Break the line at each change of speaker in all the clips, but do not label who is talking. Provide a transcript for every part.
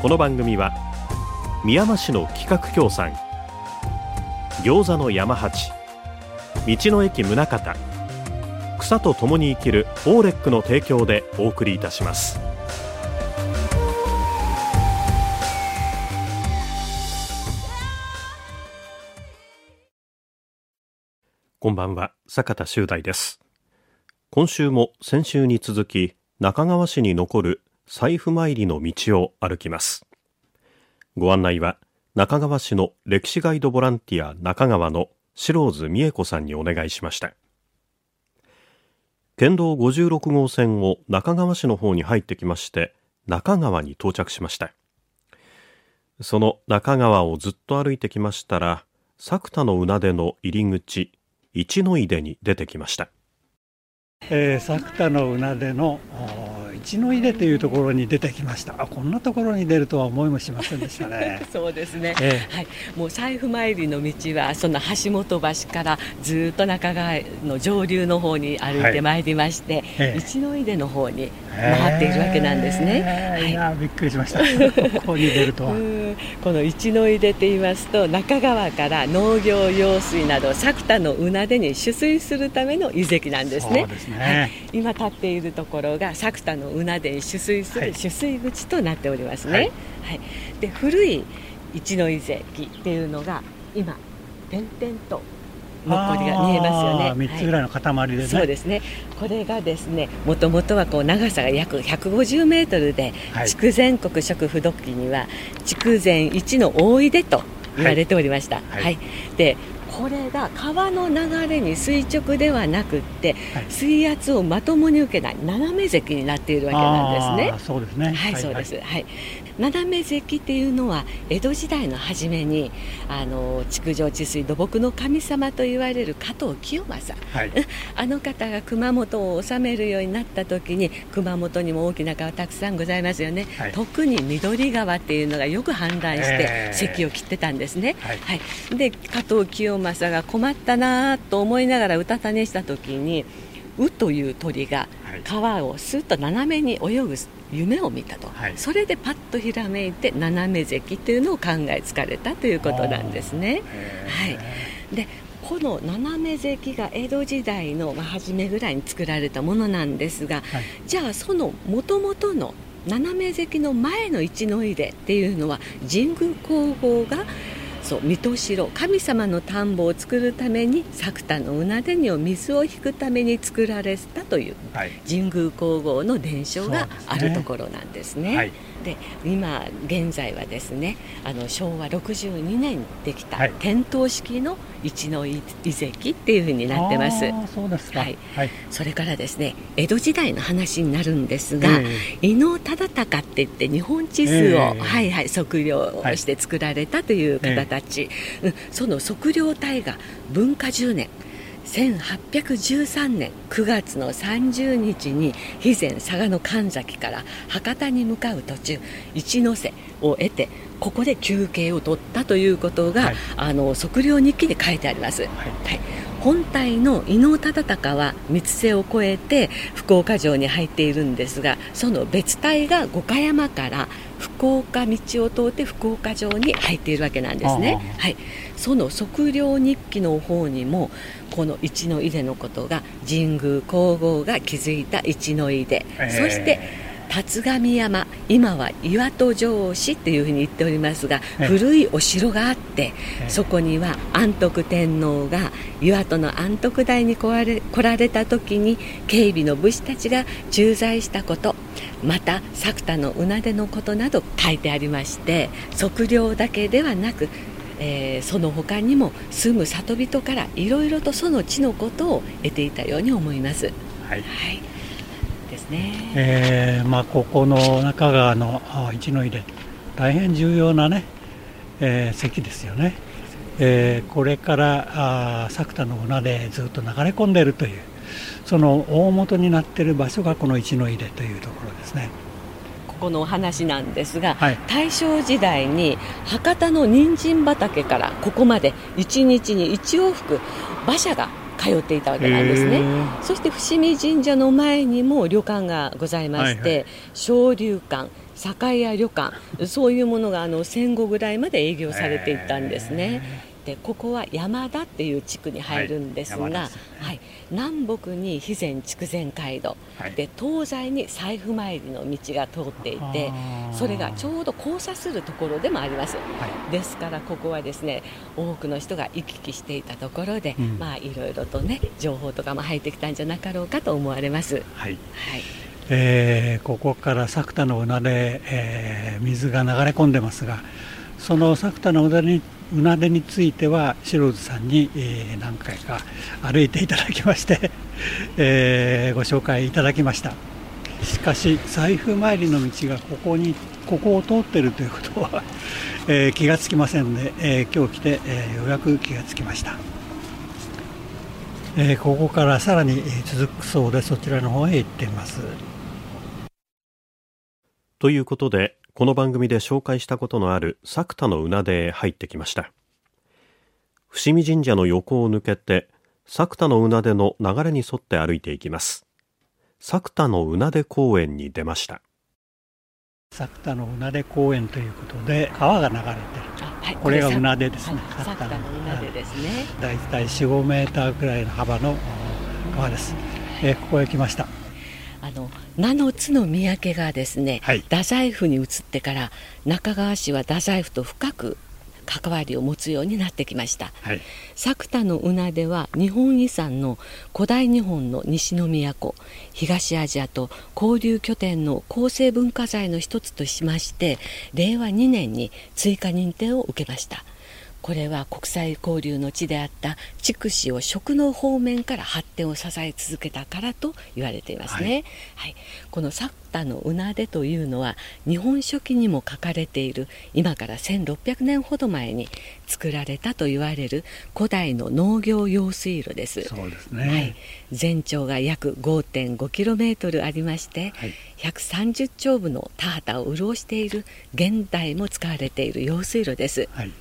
この番組は宮山市の企画協賛餃子の山八道の駅宗像草と共に生きるオーレックの提供でお送りいたします。こんばんは坂田修大です今週も先週に続き中川市に残る財布参りの道を歩きます。ご案内は中川市の歴史ガイドボランティア中川の白津美恵子さんにお願いしました。県道56号線を中川市の方に入ってきまして中川に到着しました。その中川をずっと歩いてきましたら作田のうでの入り口一の出に出てきました、
えー、作田のうなでの一の出というところに出てきました。あこんなところに出るとは思いもしませんでしたね。
そうですね、えー、はい、もう財布参りの道はその橋本橋からずっと中川の上流の方に歩いてまい。りまして、はいえ。ー、一の出の方に回っているわけなんですね、
えー、はい、いやびっくりしました。ここに出るとは。
この一の出って言いますと中川から農業用水など作田のうなでに取水するための遺跡なんですね、ね、はい、今立っているところが作田のうなでに取水する取水口となっておりますね、はい、はい、で古い一の遺跡っていうのが今点々ともっこりが見えますよね。
三つぐらいの塊で、ね。はい、
そうですね。これがですね、もともとはこう長さが約150メートルで、はい、筑前国食不土器には筑前一の大出と言われておりました。はい。はい、で、これが川の流れに垂直ではなくって、はい、水圧をまともに受けない斜め堰になっているわけなんですね。
そうですね。
はい、そうです。はい。斜め堰っていうのは江戸時代の初めにあの築城治水土木の神様と言われる加藤清正、はい、あの方が熊本を治めるようになった時に熊本にも大きな川たくさんございますよね、はい、特に緑川っていうのがよく氾濫して堰を切ってたんですね、はい、はい、で加藤清正が困ったなと思いながらうたた寝した時にウという鳥が川をすっと斜めに泳ぐ夢を見たと、はい、それでパッとひらめいて斜め関というのを考えつかれたということなんですね。はい、でこの斜め関が江戸時代の初めぐらいに作られたものなんですが、はい、じゃあそのもともとの斜め関の前の一の入れっていうのは神宮皇后がそう水戸城神様の田んぼを作るために作田のうなでにを水を引くために作られたという、はい、神宮皇后の伝承があるところなんですね。で今現在はですねあの昭和62年にできた点灯式の一の遺跡っていうふうになってます。
そうですか、はい、
はい、それからですね江戸時代の話になるんですが、えー、伊能忠敬って言って日本地図を、えー、はいはい測量して作られたという方たち、はい、その測量隊が文化10年1813年9月の30日に肥前佐賀の神崎から博多に向かう途中一ノ瀬を得てここで休憩を取ったということが、はい、あの測量日記に書いてあります。はい、はい。本体の伊能忠敬は三瀬を越えて福岡城に入っているんですがその別隊が五箇山から福岡道を通って福岡城に入っているわけなんですね。はい、その測量日記の方にもこの一の出のことが神宮皇后が築いた一の出、え。ー、そして辰上山今は岩戸城市っていうふうに言っておりますが、古いお城があって、そこには安徳天皇が岩戸の安徳台に来られ来られた時に警備の武士たちが駐在したことまた作田のうなでのことなど書いてありまして測量だけではなくえー、その他にも住む里人からいろいろとその地のことを得ていたように思います。はい、はいですね。
えー、まあここの中川の一の入れ、大変重要なね、えー、関ですよね、えー、これからあ作田の船でずっと流れ込んでいるというその大元になっている場所がこの一の入れというところですね。
このお話なんですが、はい、大正時代に博多の人参畑からここまで1日に1往復馬車が通っていたわけなんですね。そして伏見神社の前にも旅館がございまして、はいはい、昇竜館酒屋旅館そういうものがあの戦後ぐらいまで営業されていったんですね。でここは山田っていう地区に入るんですが、はいね。はい、南北に肥前筑前街道、はい、で東西に財布参りの道が通っていてそれがちょうど交差するところでもあります、ですからここはですね多くの人が行き来していたところで、うん、まあいろいろとね情報とかも入ってきたんじゃなかろうかと思われます。はい。
えー、ここから作田の名で、えー、水が流れ込んでますがその作田の名にうなでについては白津さんに、えー、何回か歩いていただきまして、えー、ご紹介いただきました。しかし財布参りの道がここにここを通っているということは、えー、気がつきませんで、え今日来て、えようやく気がつきました、えここからさらに続くそうでそちらの方へ行っています。
ということでこの番組で紹介したことのある作田の船出へ入ってきました。伏見神社の横を抜けて作田の船出の流れに沿って歩いていきます。作田の船出公園に出ました。
作田の船出公園ということで川が流れてる、はい、これが船出ですね、
はい、作田の船出ですね。
だいたい4、5メーターくらいの幅の川です、えー、ここへ来ました。
あの名の津の三宅がですね、はい、太宰府に移ってから中川氏は太宰府と深く関わりを持つようになってきました、はい、作田の宇名では日本遺産の古代日本の西の都東アジアと交流拠点の構成文化財の一つとしまして令和2年に追加認定を受けましたこれは国際交流の地であった筑紫を食の方面から発展を支え続けたからと言われていますね、はい、はい、この作田のうなでというのは日本書紀にも書かれている今から1600年ほど前に作られたと言われる古代の農業用水路です。
そうですね、はい、
全長が約 5.5km ありまして、はい、130丁分の田畑を潤している現代も使われている用水路です、はい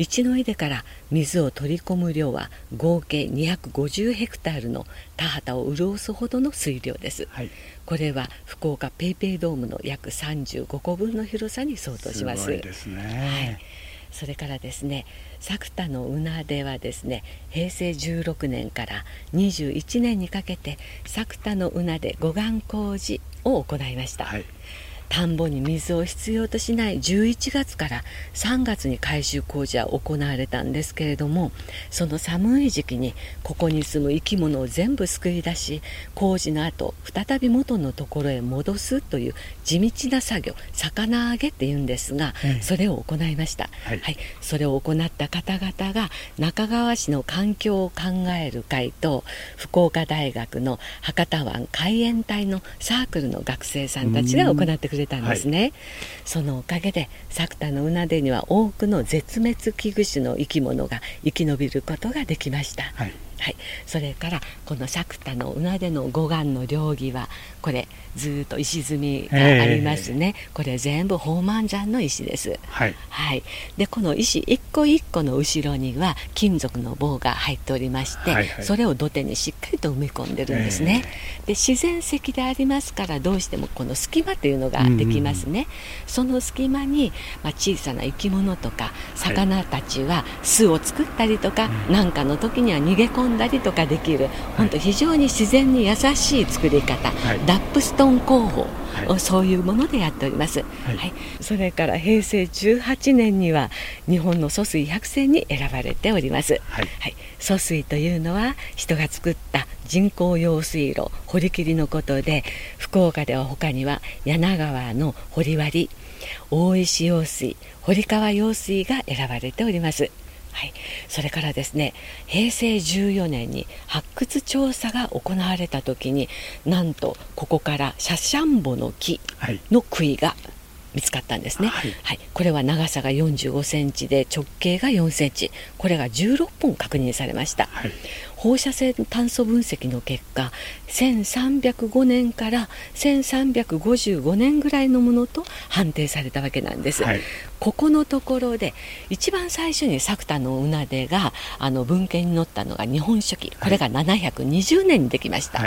一の井出から水を取り込む量は合計250ヘクタールの田畑を潤すほどの水量です、はい、これは福岡ペイペイドームの約35個分の広さに相当します。
ですね、はい。
それからですね作田のうなではですね平成16年から21年にかけて作田のうなで護岸工事を行いました、はい田んぼに水を必要としない11月から3月に改修工事は行われたんですけれどもその寒い時期にここに住む生き物を全部救い出し工事の後再び元のところへ戻すという地道な作業魚揚げっていうんですが、それを行いました、はい、はい、それを行った方々が中川市の環境を考える会と福岡大学の博多湾海援隊のサークルの学生さんたちが行ってくれれたんですね、はい、そのおかげで作田のうなでには多くの絶滅危惧種の生き物が生き延びることができました、はいはい、それからこの作田のうなでの護岸の両儀はこれずっと石積みがありますね、え。ー、これ全部宝満山の石です、はい、はい、でこの石一個一個の後ろには金属の棒が入っておりまして、はいはい、それを土手にしっかりと埋め込んでるんですね、えー、で自然石でありますからどうしてもこの隙間というのができますね、うんうん、その隙間に、まあ、小さな生き物とか魚たちは巣を作ったりとか、はい、なんかの時には逃げ込んだりとかできる、本当非常に自然に優しい作り方、はい、ダップストン工法、はい、そういうものでやっております、はい、はい、それから平成18年には日本の疎水百選に選ばれております、はい、はい、疎水というのは人が作った人工用水路堀切のことで福岡では他には柳川の堀割大石用水堀川用水が選ばれておりますはい、それからですね平成14年に発掘調査が行われた時になんとここからシャシャンボの木の杭が見つかったんですね、はい、はい、これは長さが45センチで直径が4センチ。これが16本確認されました、はい、放射線炭素分析の結果1305年から1355年ぐらいのものと判定されたわけなんです、はい、ここのところで一番最初に作田のうなでがあの文献に載ったのが「日本書紀」これが720年にできました、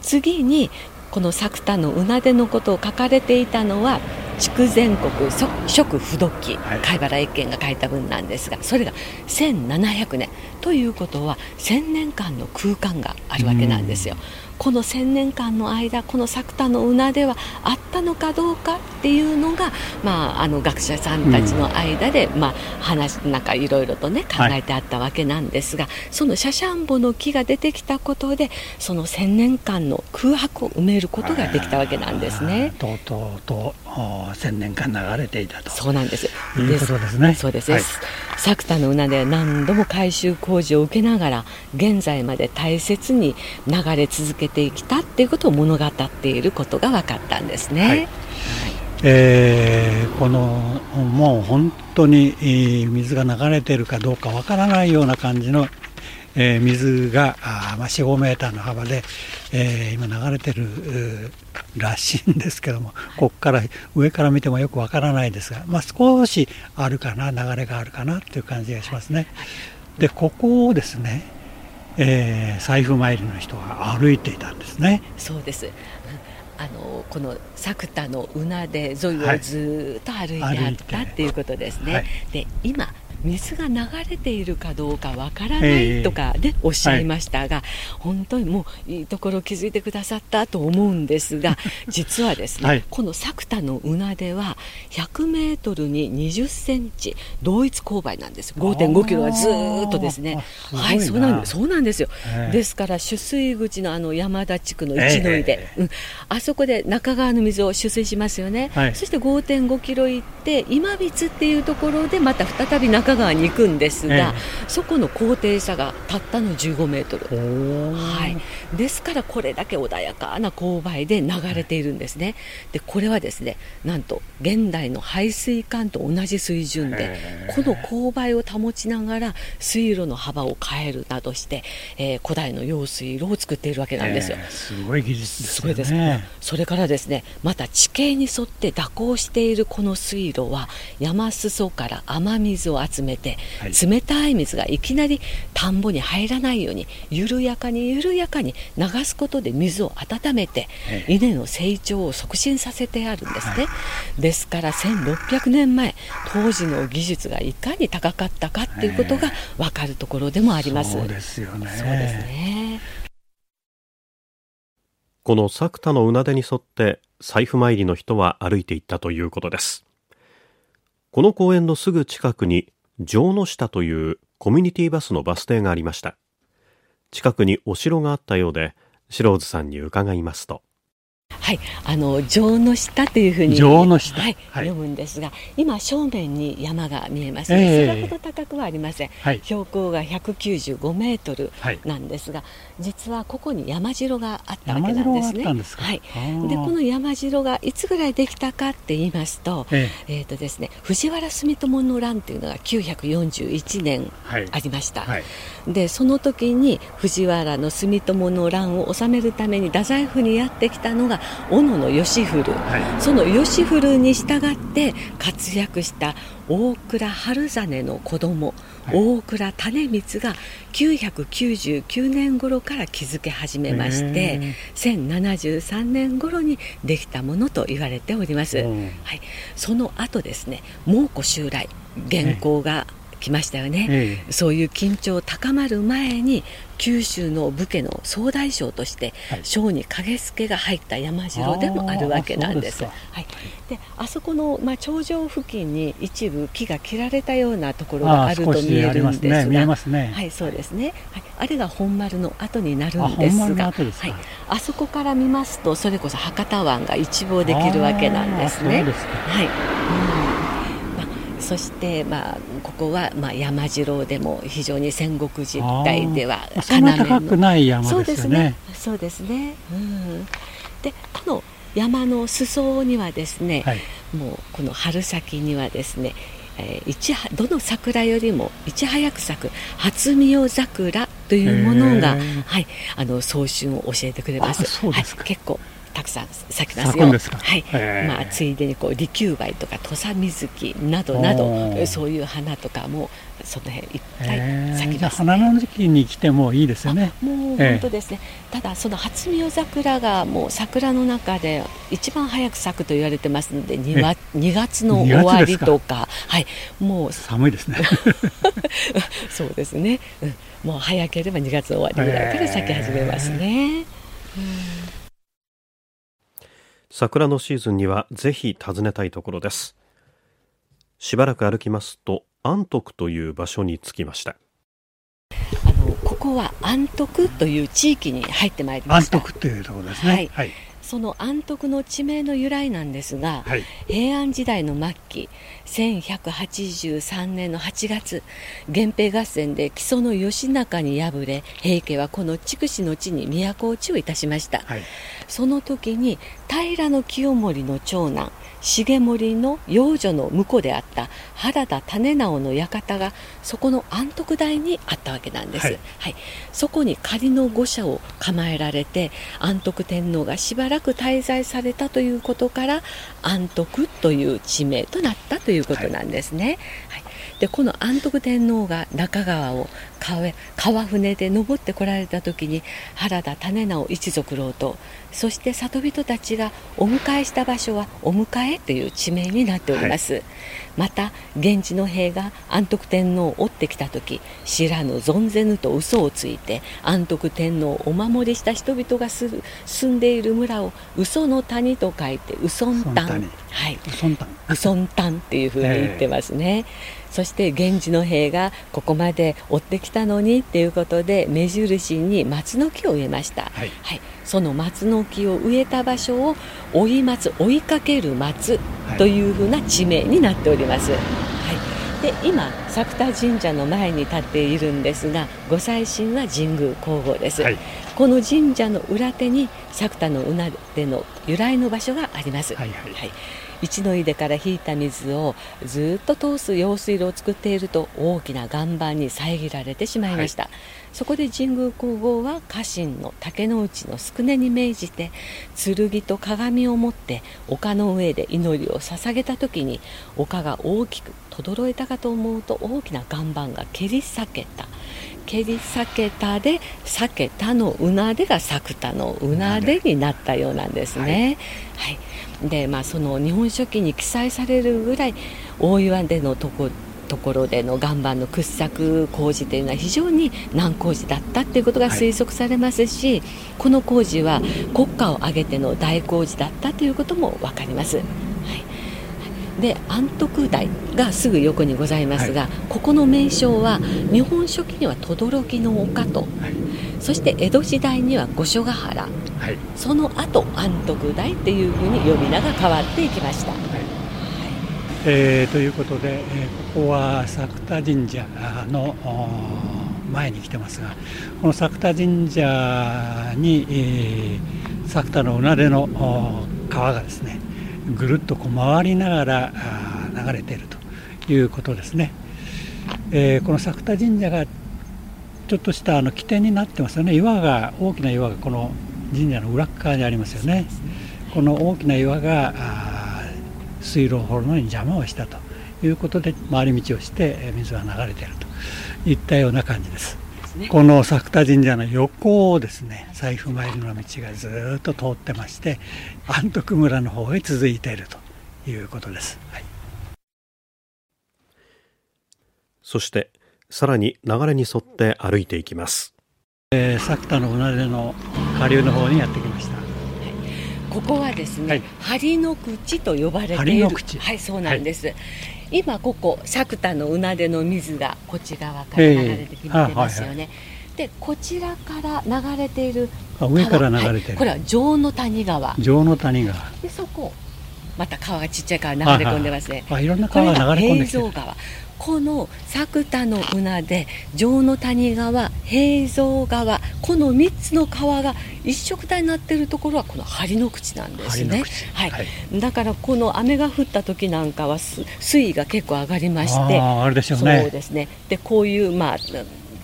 次にこの作田のうなでのことを書かれていたのは筑前国食不読記、はい、貝原一見が書いた文なんですがそれが1700年ということは1000年間の空間があるわけなんですよ。この1000年間の間この作田のうなではあったのかどうかっていうのが、まあ、あの学者さんたちの間で、うん、まあ、話なんかいろいろとね考えてあったわけなんですが、はい、そのシャシャンボの木が出てきたことでその1000年間の空白を埋めることができたわけなんですね。
とうとうと1000年間流れていたと。
そうなんです。
いうことですね。
そうです、はい、作田のうなでは何度も改修工事を受けながら現在まで大切に流れ続けていきたっていうことを物語っていることが分かったんですね。はい、
えー、このもう本当に水が流れているかどうかわからないような感じの、えー、水があ、まあ、45メーターの幅で、えー、今流れてるらしいんですけども、ここから上から見てもよくわからないですが、まあ、少しあるかな流れがあるかなっていう感じがしますね。でここをですねえー、財布参りの人は歩いていたんですね。
そうですあのこの作田のうなで沿いをずっと歩いてあったっていうことですね。はい、で今水が流れているかどうかわからないとかね、おっしゃいましたが、はい、本当にもういいところ気づいてくださったと思うんですが 実はですね、はい、この作田のうなでは100メートルに20センチ同一勾配なんです。5.5キロはずっとですね。はいそうなんですそうなんですよ、ですから取水口のあの山田地区の一の井で、うん、あそこで中川の水を取水しますよね、はい、そして5.5キロ行って今光っていうところでまた再び中川に行くんですが、ええ、そこの高低差がたったの15メートル、はい、ですからこれだけ穏やかな勾配で流れているんですね、でこれはですねなんと現代の排水管と同じ水準で、この勾配を保ちながら水路の幅を変えるなどして、えー、古代の用水路を作っているわけなんですよ。
すごい技術ですね。すね
それからですねまた地形に沿って蛇行しているこの水路は山裾から雨水を集めて、はい、冷たい水がいきなり田んぼに入らないように緩やかに緩やかに流すことで水を温めて、稲の成長を促進させてあるんですね、はい、ですから1600年前当時の技術がいかに高かったかっていうことが分かるところでもあります。
そうですよね
そうですね
この作田のうなでに沿って財布参りの人は歩いていったということですこの公園のすぐ近くに城之下というコミュニティバスのバス停がありました。近くにお城があったようで白津さんに伺いますと。
はい、あの城の下というふうに
城の下、
はい、はい、読むんですが、今正面に山が見えます、ね、え。ー、それほど高くはありません。はい、標高が195メートルなんですが、はい、実はここに山城があったわけなんですね。はい。でこの山城がいつぐらいできたかって言いますと、えー、えーとですね、藤原住友の乱というのが941年ありました。でその時に藤原の住友の乱を治めるために太宰府にやってきたのが小野義古、はい、その義古に従って活躍した大倉春実の子供、はい、大倉種光が999年頃から築け始めまして1073年頃にできたものと言われております、はい、その後ですね蒙古襲来元寇が来ましたよね、ええ、そういう緊張高まる前に九州の武家の総大将として将に影助が入った山城でもあるわけなんです。はい、であそこの、まあ、頂上付近に一部木が切られたようなところがあると見えるんですが、ね、はい。そうですね、はい、あれが本丸の後になるんですがはい、あそこから見ますとそれこそ博多湾が一望できるわけなんですね。すはい、うんそして、まあ、ここは、まあ、山城でも非常に戦国時代では
そんな高くない山ですよね。
そうですね。そうですねうん、でこの山の裾にはですね、はい、もうこの春先にはですねえー、いちどの桜よりもいち早く咲く初見代桜というものが、はい、あの早春を教えてくれます。はい、結構たくさん咲きますよ。はい。まあついでにこう利休梅とか土佐水木などなどそういう花とかもその辺いっぱい咲きます、
ね、花の時期に来てもいいですよね。
もう本当ですね。ただその初見桜がもう桜の中で一番早く咲くと言われてますので 2, 月2月の終わりとかはいもう
寒いですね。
そうですね。うん、もう早ければ2月終わりぐらいから咲き始めますね。うん
桜のシーズンにはぜひ訪ねたいところです。しばらく歩きますと安徳という場所に着きました。
あのここは安徳という地域に入ってまいりま
した。安徳というところですね、
はい、はいその安徳の地名の由来なんですが、はい、平安時代の末期1183年の8月源平合戦で木曽の義仲に敗れ平家はこの筑紫の地に都落ちをいたしました、はい、その時に平清盛の長男重盛の養女の婿であった原田種直の館がそこの安徳台にあったわけなんです、はい、はい、そこに仮の御社を構えられて安徳天皇がしばらく滞在されたということから安徳という地名となったということなんですね、はい、はいでこの安徳天皇が中川を川船で登ってこられた時に原田種直一族郎とそして里人たちがお迎えした場所はお迎えという地名になっております、はい、また源氏の兵が安徳天皇を追ってきた時知らぬ存ぜぬと嘘をついて安徳天皇をお守りした人々が住んでいる村を嘘の谷と書いて嘘んたんはい。嘘んたん。っていうふうに言ってますね、そして源氏の兵がここまで追ってきたのにっていうことで目印に松の木を植えました、はい、はい、その松の木を植えた場所を追い松追いかける松というふうな地名になっております、はい、で今作田神社の前に立っているんですが御祭神は神宮皇后です、はい、この神社の裏手に作田のうなでの由来の場所があります、はい、はい。はい。一の井出から引いた水をずっと通す用水路を作っていると大きな岩盤に遮られてしまいました、はい、そこで神宮皇后は家臣の竹之内の宿根に命じて剣と鏡を持って丘の上で祈りを捧げた時に丘が大きく轟いたかと思うと大きな岩盤が蹴り裂けた蹴り裂けたで裂けたのうなでが作田のうなでになったようなんですね。はい、はいで、まあ、その日本書紀に記載されるぐらい大岩でのとこところでの岩盤の掘削工事というのは非常に難工事だったということが推測されますし、はい、この工事は国家を挙げての大工事だったということも分かります。で安徳台がすぐ横にございますが、はい、ここの名称は日本書紀には轟の丘と、はい、そして江戸時代には五所ヶ原、はい、その後安徳台っていうふうに呼び名が変わっていきました。
えー、ということで、えー、ここは作田神社の前に来てますがこの作田神社に、えー、作田のうなでの川がですねぐるっとこう回りながら流れているということですね、えー、この作田神社がちょっとしたあの起点になってますよね。岩が大きな岩がこの神社の裏側にありますよね。この大きな岩が水路を掘るのに邪魔をしたということで回り道をして水が流れているといったような感じです。ね。この作田神社の横をですね財布参りの道がずっと通ってまして安徳村の方へ続いているということです、はい、
そしてさらに流れに沿って歩いていきます、
えー、作田のうなれの下流の方にやってきました。
ここはですね、はい、針の口と呼ばれている。はいそうなんです、はい今ここ作田のうなでの水がこっち側から流れてきてますよね、でこちらから流れている
上から流れてる、はい、
これは城の谷川。
城の谷川。
でそこまた川がちっちゃい川流れ込んでますね。
あいろんな川が流れ込んできて
川この作田の浦で城の谷川平蔵川この3つの川が一色体になっているところはこの針の口なんですね、はい、はい、だからこの雨が降った時なんかは水位が結構上がりまして
あれでしょうね。
そうですね。でこういうまあ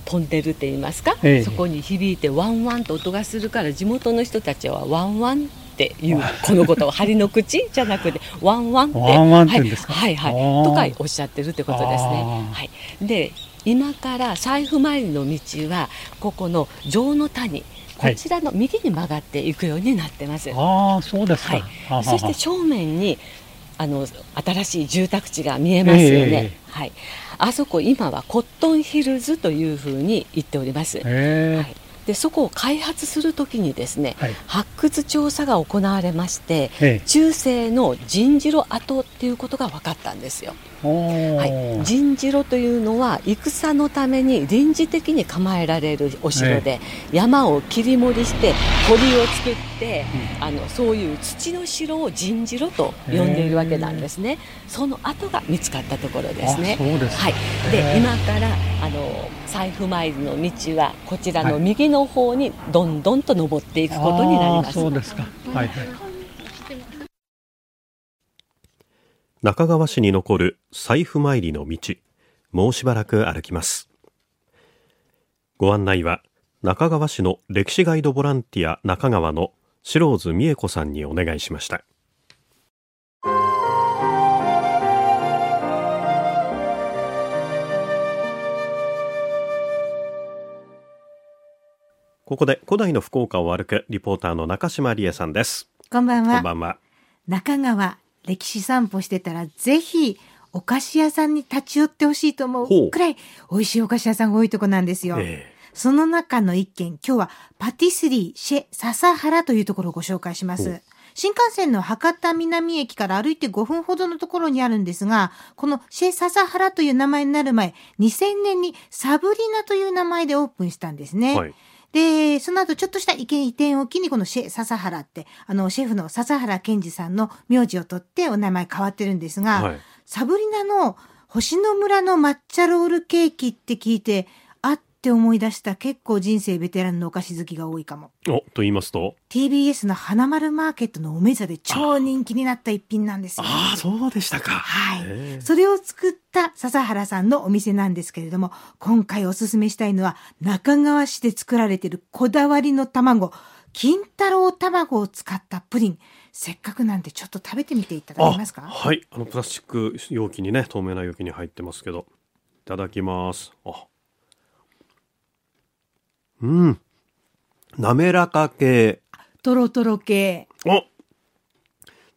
飛んでるって言いますか、ええ、そこに響いてワンワンと音がするから地元の人たちはワンワンっていうこのことを針の口じゃなくてワンワンって
ワンワンって
はい、はいはいとかおっしゃってるってことですね。はい、で今から財布参りの道はここの城の谷こちらの右に曲がっていくようになってます。
ああそうですか、
はい、そして正面にあの新しい住宅地が見えますよね、えー、はい、あそこ今はコットンヒルズというふうに言っております。
え
ー、はいでそこを開発するときにですね、はい、発掘調査が行われまして、中世の陣次路跡っていうことが分かったんですよ。はい、陣次路というのは戦のために臨時的に構えられるお城で、山を切り盛りして堀を作って、うん、あのそういう土の城を陣次路と呼んでいるわけなんですね。その跡が見つかったところですね。はい、で今からあの財布参りの道はこちらの右の方にどんどんと登っていくことになります。
そうですか。はい、はい
中川市に残る財布参りの道。もうしばらく歩きます。ご案内は中川市の歴史ガイドボランティア中川の白津美恵子さんにお願いしました。ここで古代の福岡を歩くリポーターの中島理恵さんです。
こんばんは。
こんばんは。
中川歴史散歩してたら、ぜひ、お菓子屋さんに立ち寄ってほしいと思うくらい、美味しいお菓子屋さんが多いとこなんですよ。えー、その中の一軒、今日はパティスリーシェ笹原というところをご紹介します。新幹線の博多南駅から歩いて5分ほどのところにあるんですが、このシェ笹原という名前になる前、2000年にサブリナという名前でオープンしたんですね。はいで、その後ちょっとした移転を機にこのシェ、笹原って、あの、シェフの笹原健二さんの名字を取ってお名前変わってるんですが、はい、サブリナの星野村の抹茶ロールケーキって聞いて、って思い出した結構人生ベテランのお菓子好きが多いかも。
お、と言いますと
?TBS の花丸マーケットのおめざで超人気になった一品なんですよ、
ね。ああ、そうでしたか。
はい。それを作った笹原さんのお店なんですけれども、今回おすすめしたいのは中川市で作られているこだわりの卵、金太郎卵を使ったプリン。せっかくなんでちょっと食べてみていただけますか？
はいあのプラスチック容器にね透明な容器に入ってますけどいただきますあうん。滑らか系。
とろとろ系。
お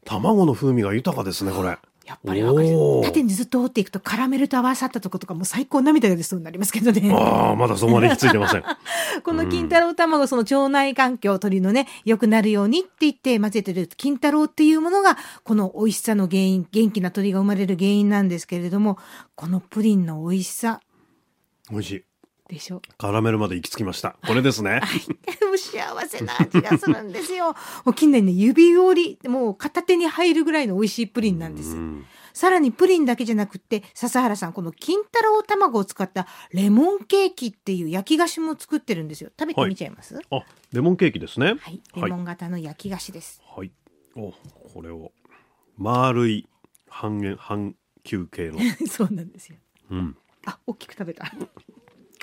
卵の風味が豊かですね、これ。
やっぱり縦にずっと折っていくとカラメルと合わさったとことかも最高涙が出そうになりますけどね。
ああ、まだそこまで行き着いてません。
この金太郎卵、その腸内環境、鳥のね、良くなるようにって言って混ぜてる金太郎っていうものが、この美味しさの原因、元気な鳥が生まれる原因なんですけれども、このプリンの美味しさ。
美味しい。
でしょ。
カラメルまで行き着きました。これですね。
幸せな味がするんですよ。もう近年ね指折りもう片手に入るぐらいの美味しいプリンなんです。さらにプリンだけじゃなくて笹原さんこの金太郎卵を使ったレモンケーキっていう焼き菓子も作ってるんですよ。食べてみちゃいます、はい、
あレモンケーキですね。
はい。レモン型の焼き菓子です。
はい。おこれを丸い半円半球形の。
そうなんですよ。
うん。
あ大きく食べた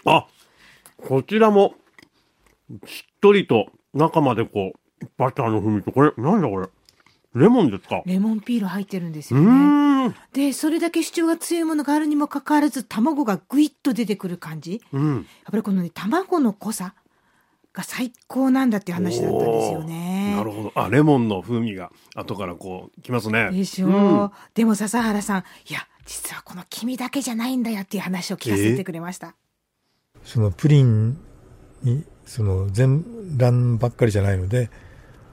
あこちらも、しっとりと中までこう、バターの風味と、これ、なんだこれ？レモンですか？
レモンピール入ってるんですよね。で、それだけ主張が強いものがあるにもかかわらず、卵がぐいっと出てくる感じ。
うん、
やっぱりこのね、卵の濃さが最高なんだっていう話だったんですよね。
なるほど。あ、レモンの風味が後からこう、きますね。
でしょう。うん、でも笹原さん、いや、実はこの黄身だけじゃないんだよっていう話を聞かせてくれました。えー
そのプリンにその全卵ばっかりじゃないので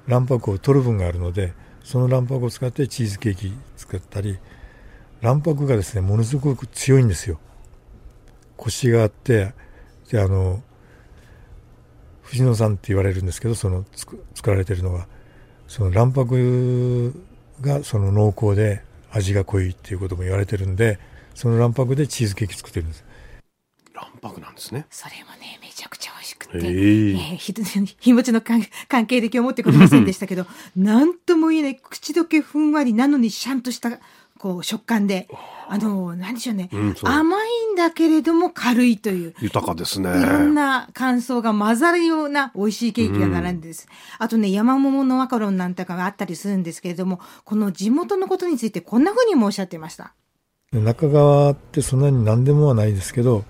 卵白を取る分があるのでその卵白を使ってチーズケーキ作ったり卵白がですねものすごく強いんですよ。コシがあってであの藤野さんって言われるんですけどその作られてるのはその卵白がその濃厚で味が濃いっていうことも言われてるんでその卵白でチーズケーキ作ってるんです。
卵白なんですね
それもねめちゃくちゃ美味しくて、えー、えー、日持ちの関係で今日持ってこれませんでしたけど何とも言えない口どけふんわりなのにシャンとしたこう食感で、あの、何でしょうね、うん、甘いんだけれども軽いという。
豊かですね。
いろんな感想が混ざるような美味しいケーキが並んでです。うん、あとね、山桃のマカロンなんとかがあったりするんですけれども、この地元のことについてこんなふうにもおっしゃってました。
中川ってそんなに何でもはないですけど、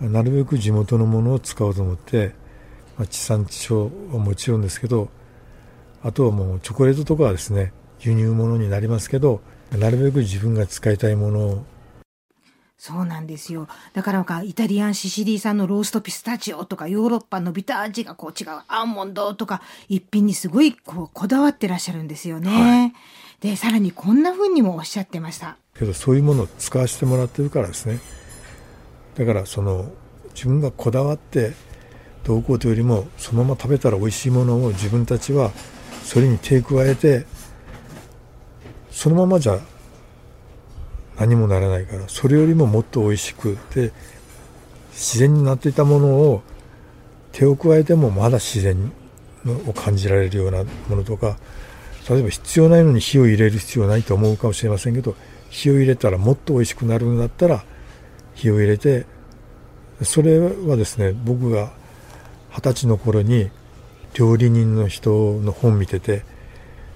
なるべく地元のものを使おうと思って、まあ、地産地消はもちろんですけど、あとはもうチョコレートとかはですね、輸入物になりますけど、なるべく自分が使いたいものを
そうなんですよ。だからか、イタリアンシシリー産のローストピスタチオとか、ヨーロッパのビター味がこう違うアーモンドとか、一品にすごいこうこだわってらっしゃるんですよね。はい、で、さらにこんな風にもおっしゃってました。
けど、そういうものを使わせてもらってるからですね。だから、その、自分がこだわってどうこうというよりも、そのまま食べたら美味しいものを自分たちはそれに手加えて、そのままじゃ何もならないからそれよりももっと美味しくて自然になっていたものを手を加えてもまだ自然を感じられるようなものとか例えば必要ないのに火を入れる必要ないと思うかもしれませんけど火を入れたらもっと美味しくなるんだったら火を入れてそれはですね僕が二十歳の頃に料理人の人の本見てて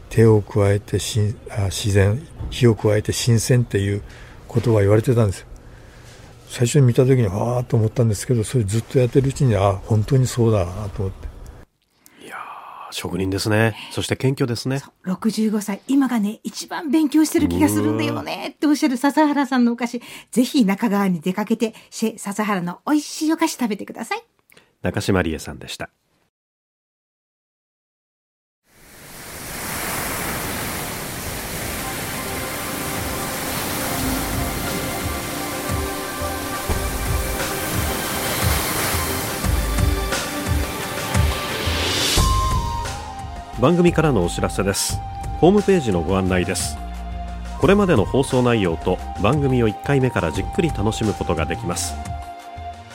手を加えてしあ自然火を加えて新鮮っていうことは言われてたんですよ。最初に見た時にああと思ったんですけどそれずっとやってるうちにああ本当にそうだなと思って。
職人ですね。そして謙虚ですね。
65歳。今がね一番勉強してる気がするんだよね。っておっしゃる笹原さんのお菓子。ぜひ中川に出かけてシェ笹原の美味しいお菓子食べてください。
中島理恵さんでした番組からのお知らせです。ホームページのご案内です。これまでの放送内容と番組を1回目からじっくり楽しむことができます。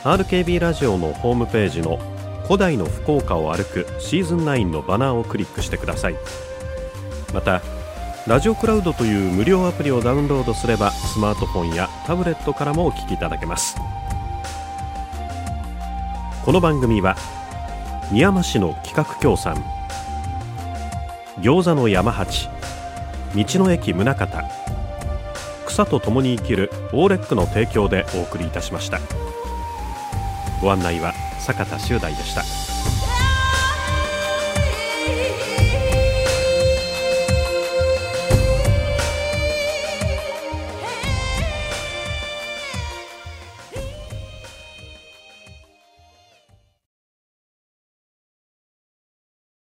RKB ラジオのホームページの古代の福岡を歩くシーズン9のバナーをクリックしてください。またラジオクラウドという無料アプリをダウンロードすればスマートフォンやタブレットからもお聞きいただけます。この番組は宮山市の企画協賛餃子の山八。道の駅宗像。草と共に生きるオーレックの提供でお送りいたしました。ご案内は坂田修大でした。